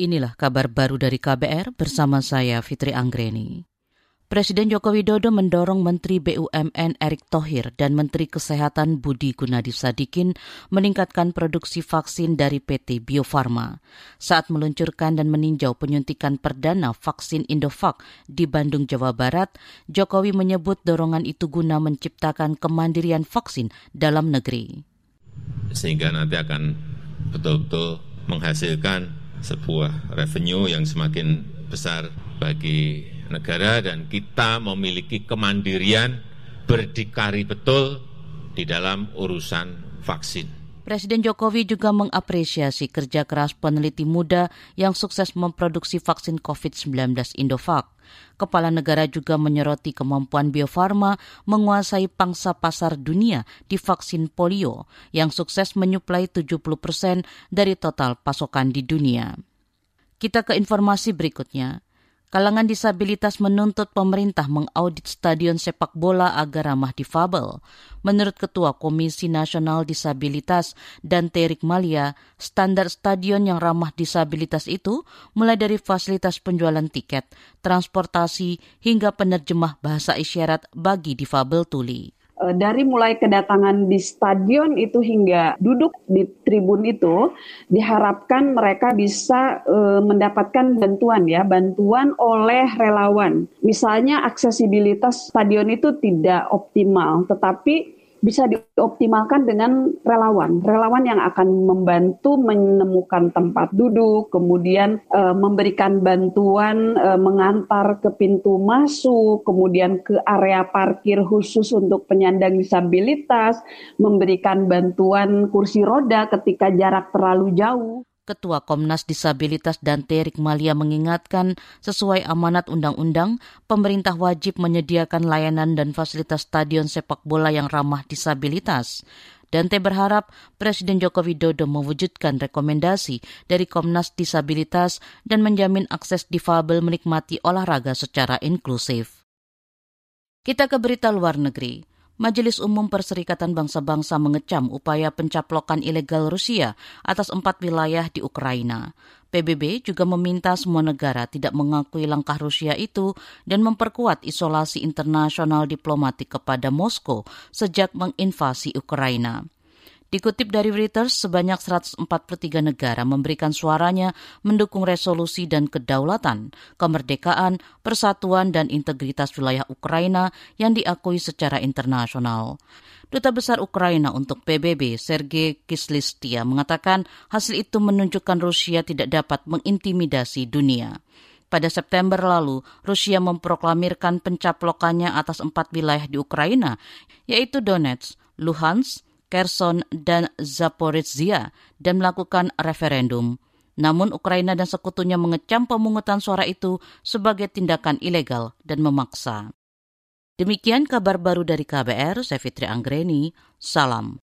Inilah kabar baru dari KBR bersama saya Fitri Anggreni. Presiden Joko Widodo mendorong Menteri BUMN Erick Thohir dan Menteri Kesehatan Budi Gunadi Sadikin meningkatkan produksi vaksin dari PT Bio Farma. Saat meluncurkan dan meninjau penyuntikan perdana vaksin Indovac di Bandung, Jawa Barat, Jokowi menyebut dorongan itu guna menciptakan kemandirian vaksin dalam negeri. Sehingga nanti akan betul-betul menghasilkan sebuah revenue yang semakin besar bagi negara dan kita memiliki kemandirian berdikari betul di dalam urusan vaksin. Presiden Jokowi juga mengapresiasi kerja keras peneliti muda yang sukses memproduksi vaksin COVID-19 Indovac. Kepala negara juga menyoroti kemampuan Bio Farma menguasai pangsa pasar dunia di vaksin polio yang sukses menyuplai 70 persen dari total pasokan di dunia. Kita ke informasi berikutnya. Kalangan disabilitas menuntut pemerintah mengaudit stadion sepak bola agar ramah difabel. Menurut Ketua Komisi Nasional Disabilitas dan Terik Malia, standar stadion yang ramah disabilitas itu mulai dari fasilitas penjualan tiket, transportasi, hingga penerjemah bahasa isyarat bagi difabel tuli. Eh, dari mulai kedatangan di stadion itu hingga duduk di tribun itu diharapkan mereka bisa uh, mendapatkan bantuan ya bantuan oleh relawan. Misalnya aksesibilitas stadion itu tidak optimal tetapi bisa dioptimalkan dengan relawan, relawan yang akan membantu menemukan tempat duduk, kemudian e, memberikan bantuan e, mengantar ke pintu masuk, kemudian ke area parkir khusus untuk penyandang disabilitas, memberikan bantuan kursi roda ketika jarak terlalu jauh. Ketua Komnas Disabilitas dan Terik Malia mengingatkan sesuai amanat undang-undang, pemerintah wajib menyediakan layanan dan fasilitas stadion sepak bola yang ramah disabilitas. Dante berharap Presiden Joko Widodo mewujudkan rekomendasi dari Komnas Disabilitas dan menjamin akses difabel menikmati olahraga secara inklusif. Kita ke berita luar negeri. Majelis Umum Perserikatan Bangsa-Bangsa mengecam upaya pencaplokan ilegal Rusia atas empat wilayah di Ukraina. PBB juga meminta semua negara tidak mengakui langkah Rusia itu dan memperkuat isolasi internasional diplomatik kepada Moskow sejak menginvasi Ukraina. Dikutip dari Reuters, sebanyak 143 negara memberikan suaranya mendukung resolusi dan kedaulatan, kemerdekaan, persatuan, dan integritas wilayah Ukraina yang diakui secara internasional. Duta Besar Ukraina untuk PBB, Sergei Kislistia, mengatakan hasil itu menunjukkan Rusia tidak dapat mengintimidasi dunia. Pada September lalu, Rusia memproklamirkan pencaplokannya atas empat wilayah di Ukraina, yaitu Donetsk, Luhansk, Kherson, dan Zaporizhia dan melakukan referendum. Namun Ukraina dan sekutunya mengecam pemungutan suara itu sebagai tindakan ilegal dan memaksa. Demikian kabar baru dari KBR, saya Fitri Anggreni, salam.